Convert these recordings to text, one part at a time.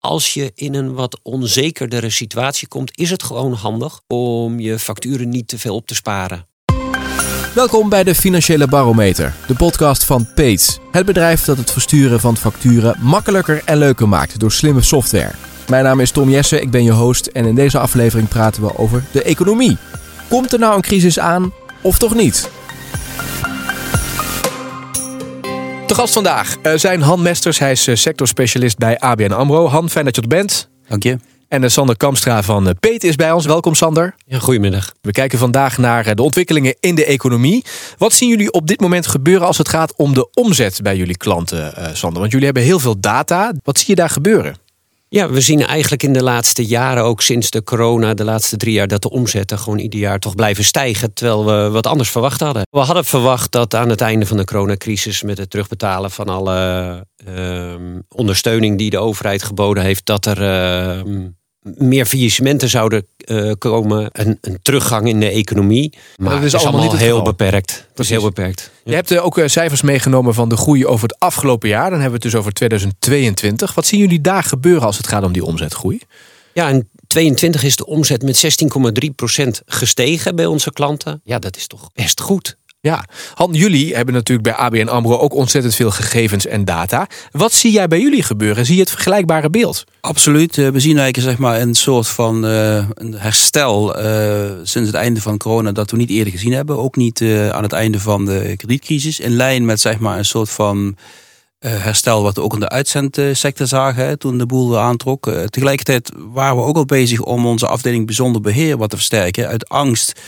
als je in een wat onzekerdere situatie komt, is het gewoon handig om je facturen niet te veel op te sparen. Welkom bij de Financiële Barometer, de podcast van Pates. Het bedrijf dat het versturen van facturen makkelijker en leuker maakt door slimme software. Mijn naam is Tom Jesse, ik ben je host en in deze aflevering praten we over de economie. Komt er nou een crisis aan of toch niet? De gast vandaag uh, zijn Han Mesters. Hij is uh, sectorspecialist bij ABN AMRO. Han, fijn dat je er bent. Dank je. En uh, Sander Kamstra van Peet is bij ons. Welkom Sander. Ja, goedemiddag. We kijken vandaag naar de ontwikkelingen in de economie. Wat zien jullie op dit moment gebeuren als het gaat om de omzet bij jullie klanten, Sander? Want jullie hebben heel veel data. Wat zie je daar gebeuren? Ja, we zien eigenlijk in de laatste jaren, ook sinds de corona, de laatste drie jaar, dat de omzetten gewoon ieder jaar toch blijven stijgen. Terwijl we wat anders verwacht hadden. We hadden verwacht dat aan het einde van de coronacrisis, met het terugbetalen van alle uh, ondersteuning die de overheid geboden heeft, dat er. Uh, meer faillissementen zouden uh, komen. Een, een, teruggang in de economie. Maar dat is, allemaal, niet heel beperkt. Dat is heel beperkt. Je hebt uh, ook uh, cijfers meegenomen van de groei over het afgelopen jaar. Dan hebben we het dus over 2022. Wat zien jullie daar gebeuren als het gaat om die omzetgroei? Ja, in 2022 is de omzet met 16,3% gestegen bij onze klanten. Ja, dat is toch best goed. Ja, Han, jullie hebben natuurlijk bij ABN AMRO ook ontzettend veel gegevens en data. Wat zie jij bij jullie gebeuren? Zie je het vergelijkbare beeld? Absoluut. Eh, we zien eigenlijk zeg maar, een soort van uh, een herstel uh, sinds het einde van corona dat we niet eerder gezien hebben. Ook niet aan het einde van de kredietcrisis. In lijn met zeg maar, een soort van herstel wat we ook in de uitzendsector zagen hè, toen de boel aantrok. tegelijkertijd waren we ook al bezig om onze afdeling bijzonder beheer wat te versterken. Uit angst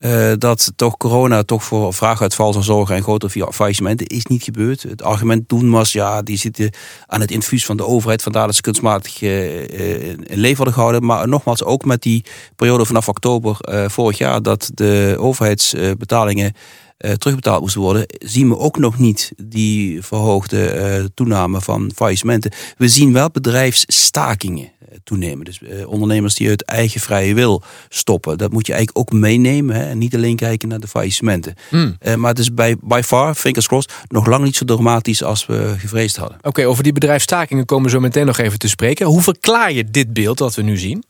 uh, dat toch corona toch voor vraaguitval zou zorgen en grote faillissementen is niet gebeurd. Het argument toen was, ja, die zitten aan het infuus van de overheid, vandaar dat ze kunstmatig uh, in leven hadden gehouden. Maar nogmaals, ook met die periode vanaf oktober vorig jaar, dat de overheidsbetalingen uh, terugbetaald moesten worden, zien we ook nog niet die verhoogde uh, toename van faillissementen. We zien wel bedrijfsstakingen uh, toenemen. Dus ondernemers die uit eigen vrije wil stoppen. Dat moet je eigenlijk ook meenemen hè, en niet alleen kijken naar de faillissementen. Mm. maar het is bij by far, fingers crossed, nog lang niet zo dramatisch als we gevreesd hadden. Oké, over die bedrijfsstakingen komen we zo meteen nog even te spreken. Hoe verklaar je dit beeld dat we nu zien?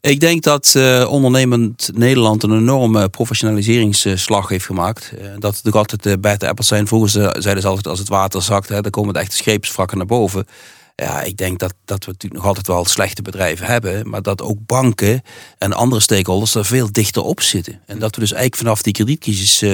Ik denk dat uh, ondernemend Nederland een enorme professionaliseringsslag heeft gemaakt. Uh, dat natuurlijk altijd uh, bij de appels zijn. Vroeger zeiden ze altijd als het water zakt, hè, dan komen de echte scheepswrakken naar boven. Ja, ik denk dat, dat we natuurlijk nog altijd wel slechte bedrijven hebben. Maar dat ook banken en andere stakeholders er veel dichter op zitten. En dat we dus eigenlijk vanaf die kredietcrisis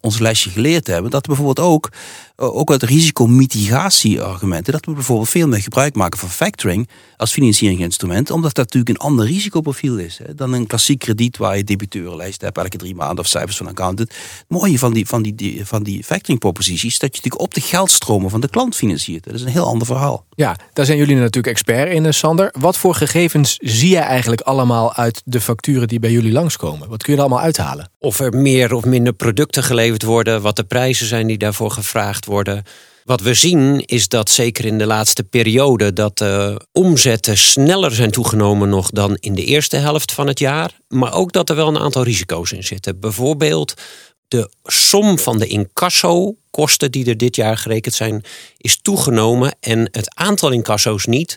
ons lesje geleerd hebben. Dat bijvoorbeeld ook, ook uit risicomitigatieargumenten. Dat we bijvoorbeeld veel meer gebruik maken van factoring als financieringsinstrument. Omdat dat natuurlijk een ander risicoprofiel is. Hè, dan een klassiek krediet waar je debiteurenlijst hebt elke drie maanden of cijfers van accountant. Het mooie van die, van die, van die factoring proposities is dat je natuurlijk op de geldstromen van de klant financiert. Dat is een heel ander verhaal. Ja, daar zijn jullie natuurlijk expert in, eh, Sander. Wat voor gegevens zie je eigenlijk allemaal uit de facturen die bij jullie langskomen? Wat kun je er allemaal uithalen? Of er meer of minder producten geleverd worden, wat de prijzen zijn die daarvoor gevraagd worden. Wat we zien is dat zeker in de laatste periode dat de omzetten sneller zijn toegenomen nog dan in de eerste helft van het jaar. Maar ook dat er wel een aantal risico's in zitten. Bijvoorbeeld de som van de incasso-kosten die er dit jaar gerekend zijn, is toegenomen en het aantal incasso's niet.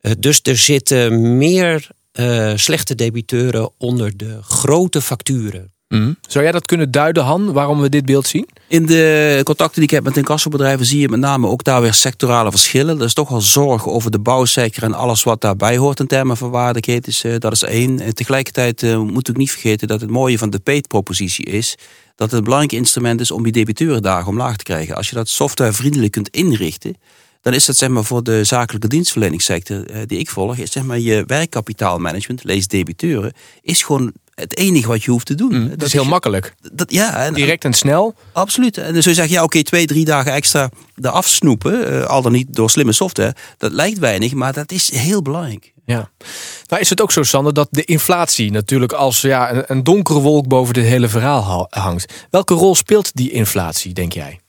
Eh, dus er zitten meer uh, slechte debiteuren onder de grote facturen. Mm. Zou jij dat kunnen duiden, Han, waarom we dit beeld zien? In de contacten die ik heb met incassobedrijven zie je met name ook daar weer sectorale verschillen. Er is toch wel zorg over de bouwsector en alles wat daarbij hoort in termen van waardigheid. uh, dat is één. En tegelijkertijd uh, moet ik niet vergeten dat het mooie van de PATE-propositie is dat het een belangrijk instrument is om die debiteurendagen omlaag te krijgen. Als je dat softwarevriendelijk kunt inrichten, dan is dat zeg maar voor de zakelijke dienstverleningssector uh, die ik volg, is zeg maar je werkkapitaalmanagement, lees debiteuren, is gewoon het enige wat je hoeft te doen. Mm, dat is heel makkelijk. Dat, ja, en, Direct en snel. Absoluut. En dus je zegt, ja oké, twee, drie dagen extra eraf snoepen, uh, al dan niet door slimme software, dat lijkt weinig, maar dat is heel belangrijk. Ja. Nou is het ook zo, Sander, dat de inflatie natuurlijk als ja, een, een donkere wolk boven dit hele verhaal hangt. Welke rol speelt die inflatie, denk jij?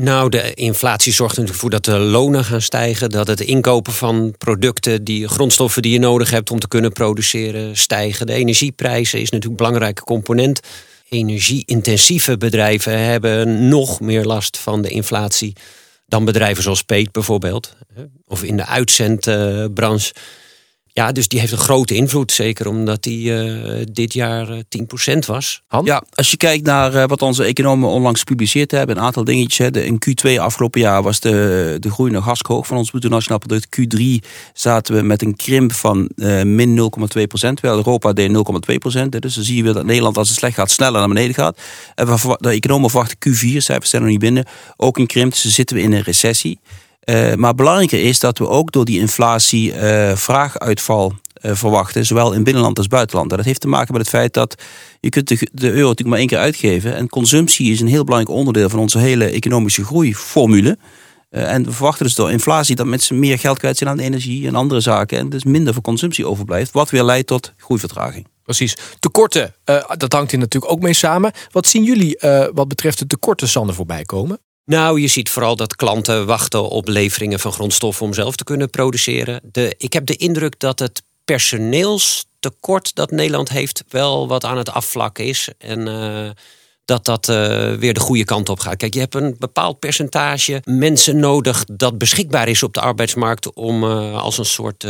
Nou, de inflatie zorgt natuurlijk voor dat de lonen gaan stijgen. Dat het inkopen van producten, die grondstoffen die je nodig hebt om te kunnen produceren, stijgen. De energieprijzen is natuurlijk een belangrijke component. Energie-intensieve bedrijven hebben nog meer last van de inflatie dan bedrijven zoals Peet bijvoorbeeld. Of in de uitzendbranche. Ja, dus die heeft een grote invloed. Zeker omdat die uh, dit jaar uh, 10% was. Han? Ja, als je kijkt naar uh, wat onze economen onlangs gepubliceerd hebben. Een aantal dingetjes. De, in Q2 afgelopen jaar was de, de groei nog hartstikke hoog van ons bruto nationaal product. Q3 zaten we met een krimp van uh, min 0,2%. Terwijl Europa deed 0,2%. Dus dan zie je weer dat Nederland als het slecht gaat sneller naar beneden gaat. En de economen verwachten Q4, cijfers zijn nog niet binnen. Ook een krimp. Dus dan zitten we in een recessie. Uh, maar belangrijker is dat we ook door die inflatie uh, vraaguitval uh, verwachten, zowel in binnenland als buitenland. En dat heeft te maken met het feit dat je kunt de, de, euro natuurlijk maar één keer uitgeven. En consumptie is een heel belangrijk onderdeel van onze hele economische groeiformule. en we verwachten dus door inflatie dat mensen meer geld kwijt zijn aan energie en andere zaken. En dus minder voor consumptie overblijft, wat weer leidt tot groeivertraging. Precies. Tekorten, dat hangt hier natuurlijk ook mee samen. Wat zien jullie wat betreft de tekorten, Sander, voorbij komen? Nou, je ziet vooral dat klanten wachten op leveringen van grondstoffen om zelf te kunnen produceren. De, ik heb de indruk dat het personeelstekort dat Nederland heeft wel wat aan het afvlakken is. En uh, dat dat uh, weer de goede kant op gaat. Kijk, je hebt een bepaald percentage mensen nodig dat beschikbaar is op de arbeidsmarkt om uh, als een soort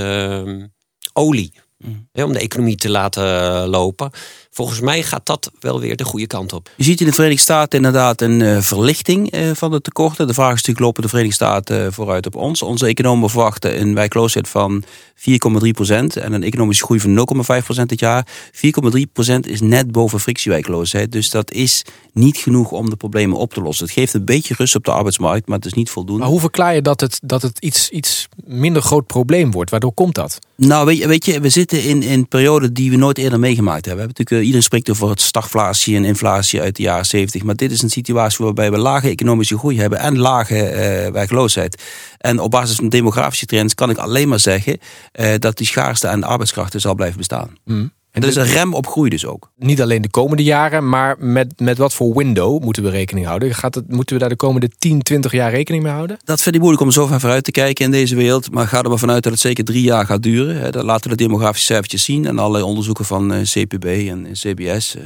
olie Mm. om de economie te laten lopen. Volgens mij gaat dat wel weer de goede kant op. Je ziet in de Verenigde Staten inderdaad een uh, verlichting uh, van de tekorten. De vraag is natuurlijk, lopen de Verenigde Staten uh, vooruit op ons? Onze economen verwachten een werkloosheid van 4,3 procent en een economische groei van 0,5 procent dit jaar. 4,3 procent is net boven frictiewerkloosheid. Dus dat is niet genoeg om de problemen op te lossen. Het geeft een beetje rust op de arbeidsmarkt, maar het is niet voldoende. Maar hoe verklaar je dat het, dat het iets, iets minder groot probleem wordt? Waardoor komt dat? Nou, weet je, weet je we zitten in, in een periode die we nooit eerder meegemaakt hebben. We hebben natuurlijk, iedereen spreekt over het stagflatie en inflatie uit de jaren 70. Maar dit is een situatie waarbij we lage economische groei hebben en lage uh, werkloosheid. En op basis van demografische trends kan ik alleen maar zeggen uh, dat die schaarste aan arbeidskrachten zal blijven bestaan. Mm. En dat is een rem op groei dus ook. Niet alleen de komende jaren, maar met, met wat voor window moeten we rekening houden? Gaat het, moeten we daar de komende 10, 20 jaar rekening mee houden? Dat vind ik moeilijk om zo ver vooruit te kijken in deze wereld. Maar ga er maar vanuit dat het zeker drie jaar gaat duren. Dat laten we de demografische cijfertjes zien en allerlei onderzoeken van eh, CPB en CBS. Eh.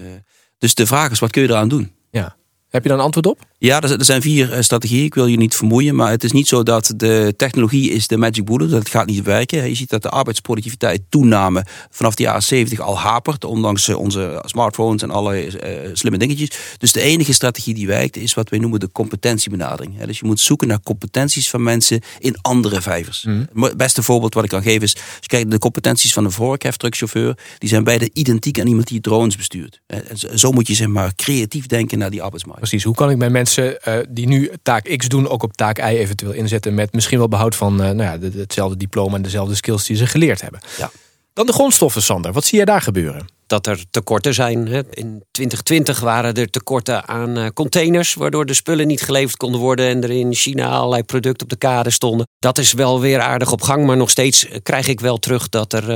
Dus de vraag is, wat kun je eraan doen? Ja. Heb je daar een antwoord op? Ja, er zijn vier eh, strategieën. Ik wil je niet vermoeien, maar het is niet zo dat de technologie is de magic bullet. Dat gaat niet werken. Je ziet dat de arbeidsproductiviteit toename vanaf de jaren 70 al hapert, ondanks eh, onze smartphones en alle uh, slimme dingetjes. Dus de enige strategie die werkt is wat wij noemen de competentiebenadering. Dus je moet zoeken naar competenties van mensen in andere vijvers. Mm. Het beste voorbeeld wat ik kan geven is, als je kijkt naar de competenties van een vorkheftruckchauffeur, die zijn beide identiek aan iemand die drones bestuurt. Zo moet je zeg maar creatief denken naar die arbeidsmarkt. Precies, hoe kan ik mijn mensen uh, die nu taak X doen, ook op taak Y eventueel inzetten met misschien wel behoud van uh, nou ja, hetzelfde diploma en dezelfde skills die ze geleerd hebben. Ja. Dan de grondstoffen, Sander. Wat zie je daar gebeuren? Dat er tekorten zijn. In 2020 waren er tekorten aan eh, containers, waardoor de spullen niet geleverd konden worden en er in China allerlei producten op de kade stonden. Dat is wel weer aardig op gang, maar nog steeds krijg ik wel terug dat er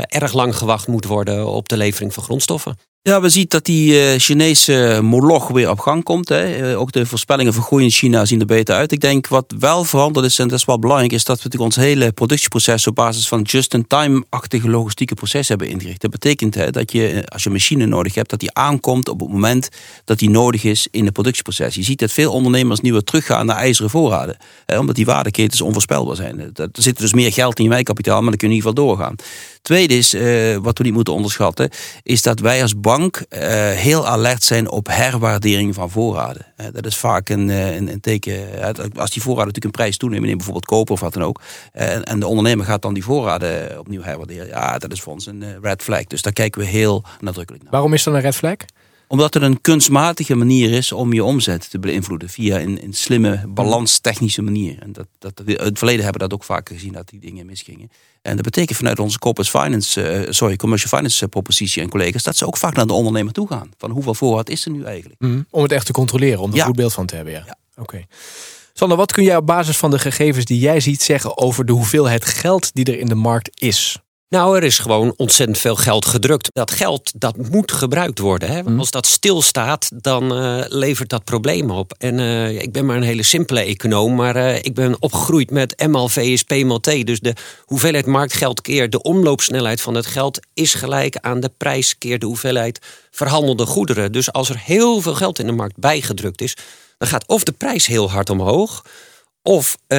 erg lang gewacht moet worden op de levering van grondstoffen. Ja, we zien dat die uh, Chinese moloch weer op gang komt. Hè. Uh, ook de voorspellingen voor groei in China zien er beter uit. Ik denk wat wel veranderd is, en dat is wel belangrijk, is dat we natuurlijk ons hele productieproces op basis van just-in-time-achtige logistieke proces hebben ingericht. Dat betekent hè, dat je, eh, als je een machine nodig hebt, dat die aankomt op het moment dat die nodig is in het productieproces. Je ziet dat veel ondernemers nu weer teruggaan naar ijzeren voorraden. Hè, omdat die waardeketens onvoorspelbaar zijn. Er zit dus meer geld in je wijkkapitaal, maar dan kun je in ieder geval doorgaan. Tweede is, wat we niet moeten onderschatten, is dat wij als bank uh, heel alert zijn op herwaardering van voorraden. Uh, dat is vaak een, een, een teken, als die voorraden natuurlijk een prijs toenemen, in bijvoorbeeld koper of wat dan ook, en de ondernemer gaat dan die voorraden opnieuw herwaarderen, ja, dat is voor ons een red flag. Dus daar kijken we heel nadrukkelijk naar. Waarom is dat een red flag? Omdat het een kunstmatige manier is om je omzet te beïnvloeden. Via een, een slimme, balanstechnische manier. En dat, dat, in het verleden hebben we dat ook vaker gezien dat die dingen misgingen. En dat betekent vanuit onze corporate finance, uh, sorry, commercial finance eh, propositie en collega's, dat ze ook vaak naar de ondernemer toe gaan. Van hoeveel voorraad is er nu eigenlijk? Mm, om het echt te controleren, om er ja. goed beeld van te hebben. Ja. ja. Oké. Okay. Sander, wat kun jij op basis van de gegevens die jij ziet zeggen over de hoeveelheid geld die er in de markt is? Nou, er is gewoon ontzettend veel geld gedrukt. Dat geld, dat moet gebruikt worden. Hè? Mhm. Als dat stilstaat, dan uh, levert dat problemen op. En uh, ik ben maar een hele simpele econoom, maar uh, ik ben opgegroeid met M V is P T. Dus de hoeveelheid marktgeld keer de omloopsnelheid van het geld is gelijk aan de prijs keer de hoeveelheid verhandelde goederen. Dus als er heel veel geld in de markt bijgedrukt is, dan gaat of de prijs heel hard omhoog of uh,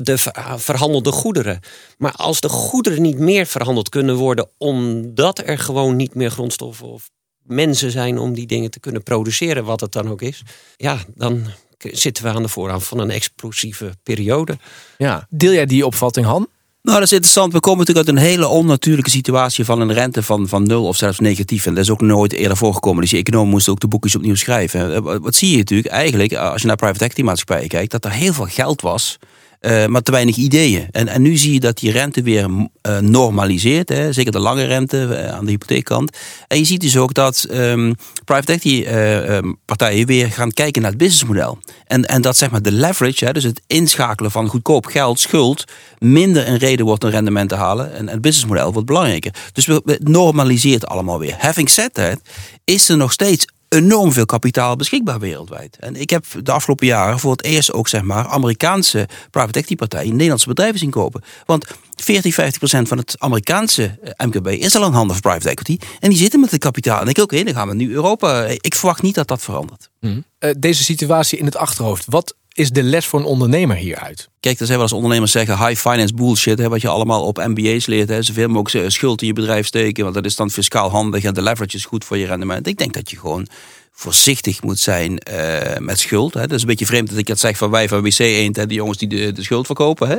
de verhandelde goederen. Maar als de goederen niet meer verhandeld kunnen worden, omdat er gewoon niet meer grondstoffen of mensen zijn om die dingen te kunnen produceren, wat het dan ook is, ja, dan zitten we aan de voorhand van een explosieve periode. Ja, deel jij die opvatting, Han? Nou, dat is interessant. We komen natuurlijk uit een hele onnatuurlijke situatie van een rente van, van nul of zelfs negatief. En dat is ook nooit eerder voorgekomen. Dus je econoom moest ook de boekjes opnieuw schrijven. Eh, wat zie je natuurlijk eigenlijk, als je naar private equity maatschappijen kijkt, dat er heel veel geld was uh, maar te weinig ideeën. En, en nu zie je dat die rente weer uh, normaliseert. Hè? Zeker de lange rente uh, aan de hypotheekkant. En je ziet dus ook dat um, private equity um, partijen weer gaan kijken naar het businessmodel. En, en dat zeg maar de leverage, hè, dus het inschakelen van goedkoop geld, schuld, minder een reden wordt een rendement te halen. En, het businessmodel wordt belangrijker. Dus we, we normaliseert allemaal weer. Having said that, is er nog steeds enorm veel kapitaal beschikbaar wereldwijd. En ik heb de afgelopen jaren voor het eerst ook zeg maar Amerikaanse private equity partijen Nederlandse bedrijven zien kopen. Want 40, 50 procent van het Amerikaanse eh, MKB is al een handen van private equity. En die zitten met het kapitaal. En ik ook, oké, dan gaan we nu Europa. Ik verwacht niet dat dat verandert. Mhm. Eh, deze situatie in het achterhoofd. Wat is de les voor een ondernemer hieruit? Kijk, er zijn wel eens ondernemers zeggen high finance bullshit, hè, wat je allemaal op MBA's leert. Hè, zoveel mogelijk schuld in je bedrijf steken, want dat is dan fiscaal handig en de leverage is goed voor je rendement. Ik denk dat je gewoon voorzichtig moet zijn uh, met schuld. Hè. Dat is een beetje vreemd dat ik dat zeg van wij van WC Eend, hè, die jongens die de, de schuld verkopen. Hè.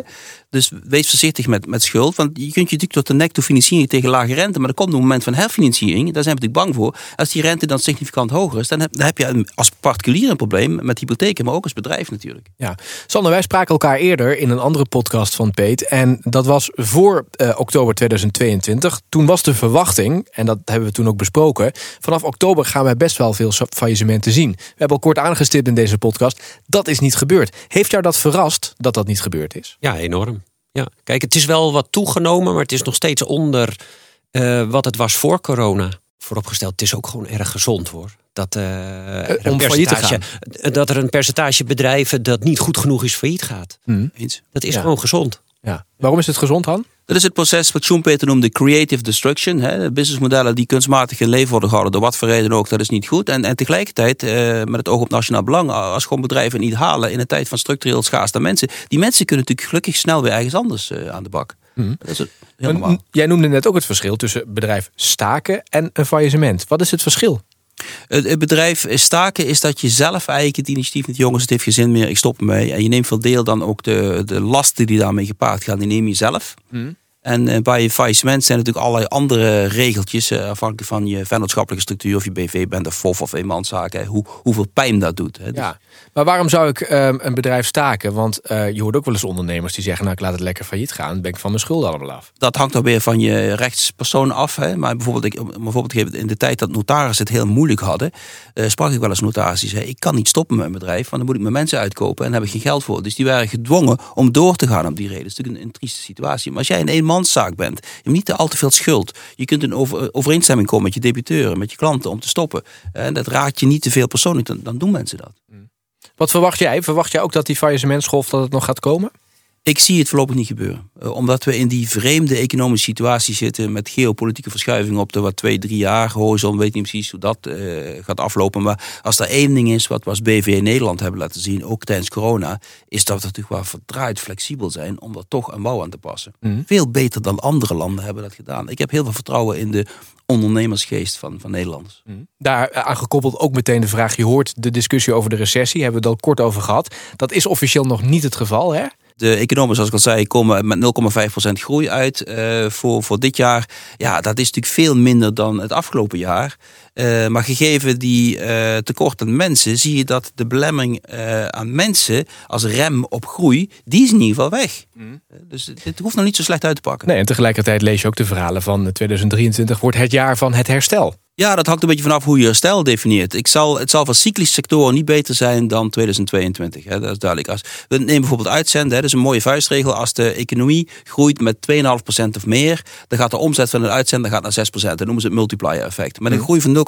Dus wees voorzichtig met, met schuld, want je kunt je natuurlijk tot de nek toe financieren tegen lage rente, maar er komt een moment van herfinanciering, daar zijn we natuurlijk bang voor. Als die rente dan significant hoger is, dan heb, je als particulier een probleem met hypotheken, maar ook als bedrijf natuurlijk. Ja, Sander, wij spraken elkaar eerder in een andere podcast van Peet en dat was voor uh, oktober 2022. Toen was de verwachting, en dat hebben we toen ook besproken, vanaf oktober gaan wij best wel veel faillissementen zien. We hebben al kort aangestipt in deze podcast. Dat is niet gebeurd. Heeft jou dat verrast dat dat niet gebeurd is? Ja, enorm. Ja. Kijk, het is wel wat toegenomen, maar het is nog steeds onder uh, wat het was voor corona. Vooropgesteld, het is ook gewoon erg gezond hoor. Dat, uh, er een percentage, dat er een percentage bedrijven dat niet goed genoeg is failliet gaat. Hmm. Dat is gewoon gezond. Ja. Waarom is het gezond, Han? Dat is het proces wat Schumpeter noemde creative destruction. Hè. Businessmodellen die kunstmatig in leven worden gehouden, door wat voor reden ook, dat is niet goed. En, en tegelijkertijd, eh, met het oog op nationaal belang, als gewoon bedrijven niet halen in een tijd van structureel schaarste mensen, die mensen kunnen natuurlijk gelukkig snel weer ergens anders uh, aan de bak. Mm. Dat is het, Jij noemde net ook het verschil tussen bedrijf staken en een faillissement. Wat is het verschil? Het, bedrijf staken is dat je zelf eigenlijk het initiatief met jongens, het heeft geen zin meer, ik stop ermee. En je neemt veel deel dan ook de, de lasten die daarmee gepaard gaan, die neem je zelf. Hmm. En uh, bij faillissement zijn natuurlijk allerlei andere regeltjes, uh, afhankelijk van je vennootschappelijke structuur, of je BV bent, of FOF of eenmanszaken, hoe, hoeveel pijn dat doet. Hè. Ja, maar waarom zou ik uh, een bedrijf staken? Want eh, je hoort ook wel eens ondernemers die zeggen, nou ik laat het lekker failliet gaan, dan ben ik van mijn schulden allemaal af. Dat hangt dan weer van je rechtspersoon af. Hè. Maar bijvoorbeeld, ik, bijvoorbeeld in de tijd dat notarissen het heel moeilijk hadden, sprak ik wel eens notarissen die zeiden, ik kan niet stoppen met mijn bedrijf, want dan moet ik mijn mensen uitkopen en daar heb ik geen geld voor. Dus die waren gedwongen om door te gaan op die reden. Dat is natuurlijk een, een trieste situatie. Maar als jij een eenmanszaak bent, je niet al te veel schuld. Je kunt een over, overeenstemming komen met je debiteuren, met je klanten om te stoppen. En dat raakt je niet te veel persoonlijk, dan, dan doen mensen dat. Mm. Wat verwacht jij? Verwacht jij ook dat die faillissementsgolf dat het nog gaat komen? Ik zie het voorlopig niet gebeuren. Eh, omdat we in die vreemde economische situatie zitten met geopolitieke verschuivingen op de wat twee, drie jaar horizon. Weet niet precies hoe dat uh, gaat aflopen. Maar als er één ding is wat we als BV in Nederland hebben laten zien, ook tijdens corona, is dat we natuurlijk wel verdraaid flexibel zijn om er toch een bouw aan te passen. Mhm. Veel beter dan andere landen hebben dat gedaan. Ik heb heel veel vertrouwen in de ondernemersgeest van, van Nederlanders. Mhm. Daar eh, aangekoppeld ook meteen de vraag, je hoort de discussie over de recessie, hebben we het al kort over gehad. Dat is officieel nog niet het geval, hè? De economen, zoals ik al zei, komen met 0,5% groei uit uh, voor, voor dit jaar. Ja, dat is natuurlijk veel minder dan het afgelopen jaar. Uh, maar gegeven die uh, tekort aan mensen, zie je dat de belemmering aan mensen als rem op groei, die is in ieder geval weg. Mm. Dus dit hoeft nog niet zo slecht uit te pakken. Nee, en tegelijkertijd lees je ook de verhalen van 2023 wordt het jaar van het herstel. Ja, dat hangt een beetje vanaf hoe je herstel definieert. Ik zal, het zal voor cyclische sectoren niet beter zijn dan 2022. Hè, dat is duidelijk. Als, we nemen bijvoorbeeld uitzenden, hè, dat is een mooie vuistregel. Als de economie groeit met 2,5% of meer, dan gaat de omzet van een uitzender gaat naar 6%. Dat noemen ze het multiplier effect. Met een groei van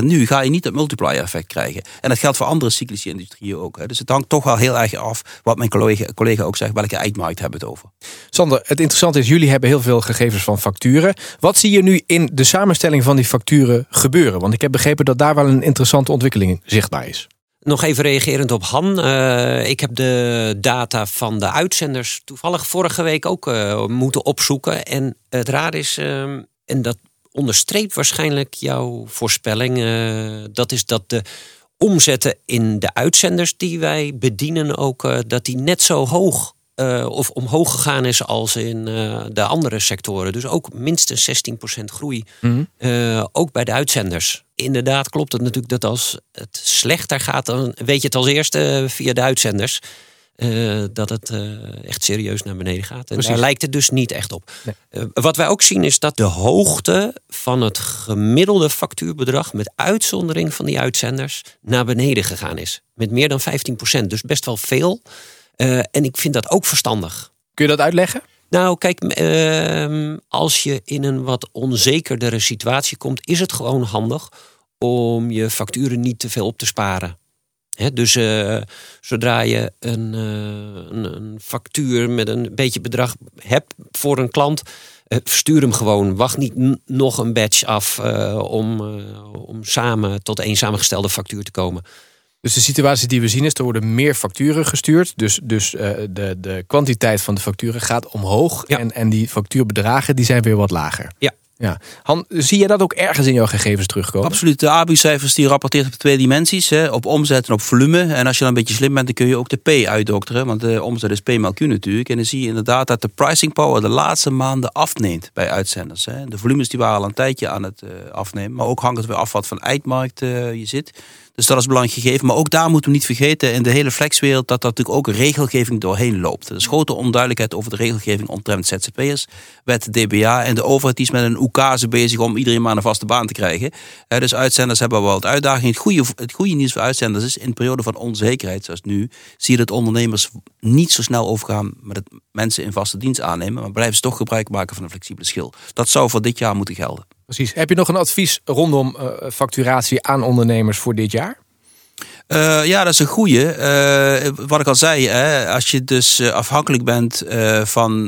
0,5% nu ga je niet het multiplier effect krijgen. En dat geldt voor andere cyclische industrieën ook. Hè. Dus het hangt toch wel heel erg af, wat mijn collega, collega ook zegt, welke eindmarkt hebben we het over. Sander, het interessante is, jullie hebben heel veel gegevens van facturen. Wat zie je nu in de samenstelling van die facturen gebeuren? Want ik heb begrepen dat daar wel een interessante ontwikkeling zichtbaar is. Nog even reagerend op Han. Uh, ik heb de data van de uitzenders toevallig vorige week ook uh, moeten opzoeken. En het raar is, uh, en dat onderstreept waarschijnlijk jouw voorspelling, dat is dat de omzetten in de uitzenders die wij bedienen ook, dat die net zo hoog uh, of omhoog gegaan is als in uh, de andere sectoren. Dus ook minstens 16% groei. Mm uh, ook bij de uitzenders. Inderdaad klopt het natuurlijk dat als het slechter gaat, dan weet je het als eerste via de uitzenders. dat het echt serieus naar beneden gaat. En Precies. daar lijkt het dus niet echt op. Nee. wat wij ook zien is dat de hoogte van het gemiddelde factuurbedrag, met uitzondering van die uitzenders, naar beneden gegaan is. Met meer dan 15%. Dus best wel veel. Uh, en ik vind dat ook verstandig. Kun je dat uitleggen? Nou, kijk, uh, als je in een wat onzekerdere situatie komt, is het gewoon handig om je facturen niet te veel op te sparen. He, dus uh, zodra je een, uh, een, een, factuur met een beetje bedrag hebt voor een klant, stuur hem gewoon. Wacht niet nog een batch af om, om samen tot één samengestelde factuur te komen. Dus de situatie die we zien is, er worden meer facturen gestuurd. Dus, dus uh, de, de kwantiteit van de facturen gaat omhoog. Ja. En, en die factuurbedragen die zijn weer wat lager. Ja. Ja. Han, zie je dat ook ergens in jouw gegevens terugkomen? Absoluut. De ABU-cijfers die rapporteert op twee dimensies. Hè, op omzet en op volume. En als je dan een beetje slim bent, dan kun je ook de P uitdokteren. Want de omzet is P maal Q natuurlijk. En dan zie je inderdaad dat de pricing power de laatste maanden afneemt bij uitzenders. Hè. De volumes die waren al een tijdje aan het uh, afnemen. Maar ook hangt het weer af wat van eindmarkt uh, je zit. Dus dat is belangrijk gegeven. Maar ook daar moeten we niet vergeten in de hele flexwereld dat dat natuurlijk ook regelgeving doorheen loopt. Er is grote onduidelijkheid over de regelgeving omtrent ZZP'ers. Wet DBA en de overheid is met een bezig om iedereen maar een vaste baan te krijgen. dus uitzenders hebben wel wat uitdagingen. Het goede, het goede nieuws voor uitzenders is in een periode van onzekerheid zoals nu zie je dat ondernemers niet zo snel overgaan met het mensen in vaste dienst aannemen. Maar blijven ze toch gebruik maken van een flexibele schil. Dat zou voor dit jaar moeten gelden. Precies. Heb je nog een advies rondom uh, facturatie aan ondernemers voor dit jaar? Uh, ja, dat is een goede. Uh, wat ik al zei, hè, als je dus afhankelijk bent van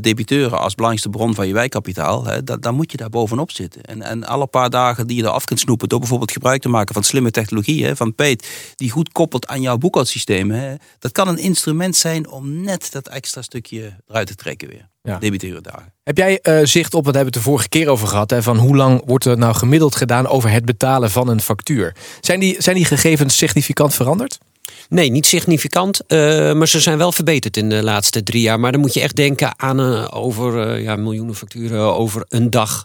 debiteuren als belangrijkste bron van je wijkkapitaal, hè, dat, dan moet je daar bovenop zitten. En, en alle paar dagen die je eraf kunt snoepen door bijvoorbeeld gebruik te maken van slimme technologie, hè, van Peet, die goed koppelt aan jouw boekhoudsysteem, hè, dat kan een instrument zijn om net dat extra stukje eruit te trekken weer ja. dagen. Heb jij uh, zicht op, wat hebben we het de vorige keer over gehad, hè, van hoe lang wordt er nou gemiddeld gedaan over het betalen van een factuur? Zijn die, zijn die gegevens significant veranderd? Nee, niet significant. Uh, maar ze zijn wel verbeterd in de laatste drie jaar. Maar dan moet je echt denken aan uh, over ja, miljoenen facturen over een dag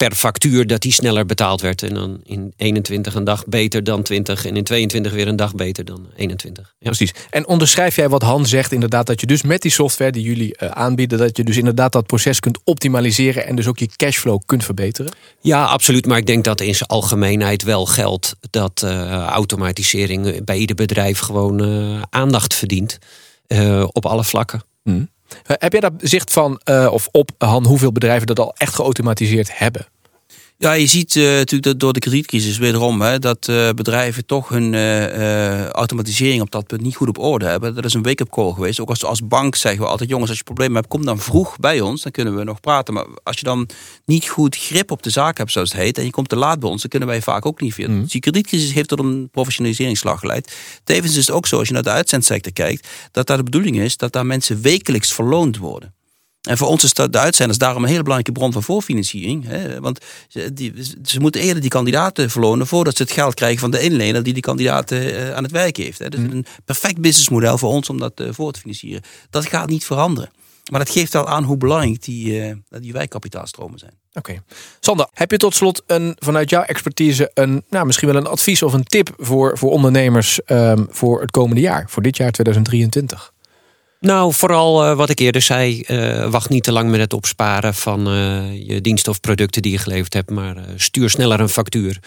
per factuur dat die sneller betaald werd. En dan in 21 een dag beter dan 20 en in 22 weer een dag beter dan 21. Ja. Precies. En onderschrijf jij wat Han zegt inderdaad dat je dus met die software die jullie uh, aanbieden, dat je dus inderdaad dat proces kunt optimaliseren en dus ook je cashflow kunt verbeteren? Ja, absoluut. Maar ik denk dat in zijn algemeenheid wel geldt dat uh, automatisering bij ieder bedrijf gewoon uh, aandacht verdient op alle vlakken. Hmm. Eh, heb jij daar zicht van, uh, of op Han, hoeveel bedrijven dat al echt geautomatiseerd hebben? Ja, je ziet uh, natuurlijk dat door de kredietcrisis wederom hè, dat uh, bedrijven toch hun uh, automatisering op dat punt niet goed op orde hebben. Dat is een wake-up call geweest. Ook als, als bank zeggen we altijd: jongens, als je problemen hebt, kom dan vroeg bij ons. Dan kunnen we nog praten. Maar als je dan niet goed grip op de zaak hebt, zoals het heet, en je komt te laat bij ons, dan kunnen wij vaak ook niet veel. Mm. Dus die kredietcrisis heeft tot een professionaliseringsslag geleid. Tevens is het ook zo, als je naar de uitzendsector kijkt, dat daar de bedoeling is dat daar mensen wekelijks verloond worden. En voor ons is de uitzenders daarom een hele belangrijke bron van voorfinanciering. Hè? Want ze, die, ze moeten eerder die kandidaten verlonen voordat ze het geld krijgen van de inlener die die kandidaten uh, aan het werk heeft. Hè? Dus mm. een perfect businessmodel voor ons om dat uh, voor te financieren. Dat gaat niet veranderen. Maar dat geeft wel aan hoe belangrijk die, uh, die wijkkapitaalstromen zijn. Oké. Okay. Sander, heb je tot slot een, vanuit jouw expertise een, nou, misschien wel een advies of een tip voor, voor ondernemers um, voor het komende jaar, voor dit jaar 2023? Nou, vooral uh, wat ik eerder zei. Uh, wacht niet te lang met het opsparen van uh, je diensten of producten die je geleverd hebt. Maar stuur sneller een factuur.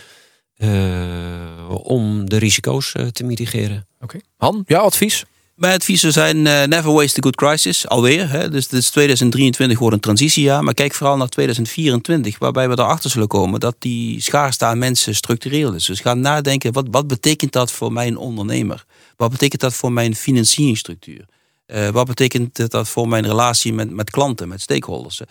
om de risico's te mitigeren. Oké. Han, jouw advies? Mijn adviezen zijn never waste a good crisis. Alweer. Hè? Dus, dus 2023 wordt een transitiejaar. Maar kijk vooral naar 2024. Waarbij we erachter zullen komen dat die schaarste aan mensen structureel is. Dus ga nadenken. Wat, wat betekent dat voor mijn ondernemer? Wat betekent dat voor mijn financieringsstructuur? Uh, wat betekent dat voor mijn relatie met, met klanten, met stakeholders?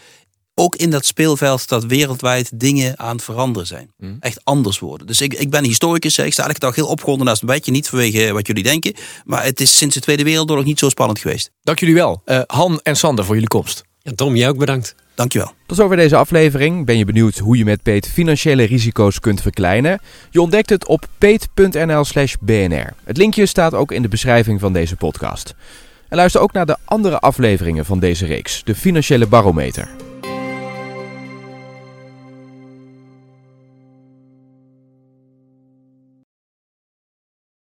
ook in dat speelveld dat wereldwijd dingen aan het veranderen zijn. Mm. Echt anders worden. Dus ik, ik ben historicus, ik sta elke dag heel opgewonden naast een bedje. Niet vanwege wat jullie denken, maar het is sinds de Tweede Wereldoorlog niet zo spannend geweest. Dank jullie wel, uh, Han en Sander, voor jullie komst. Ja, Tom, jij ook bedankt. Dankjewel. Tot zover deze aflevering. Ben je benieuwd hoe je met Peet financiële risico's kunt verkleinen? Je ontdekt het op peet.nl slash bnr. Het linkje staat ook in de beschrijving van deze podcast. En luister ook naar de andere afleveringen van deze reeks, de Financiële Barometer.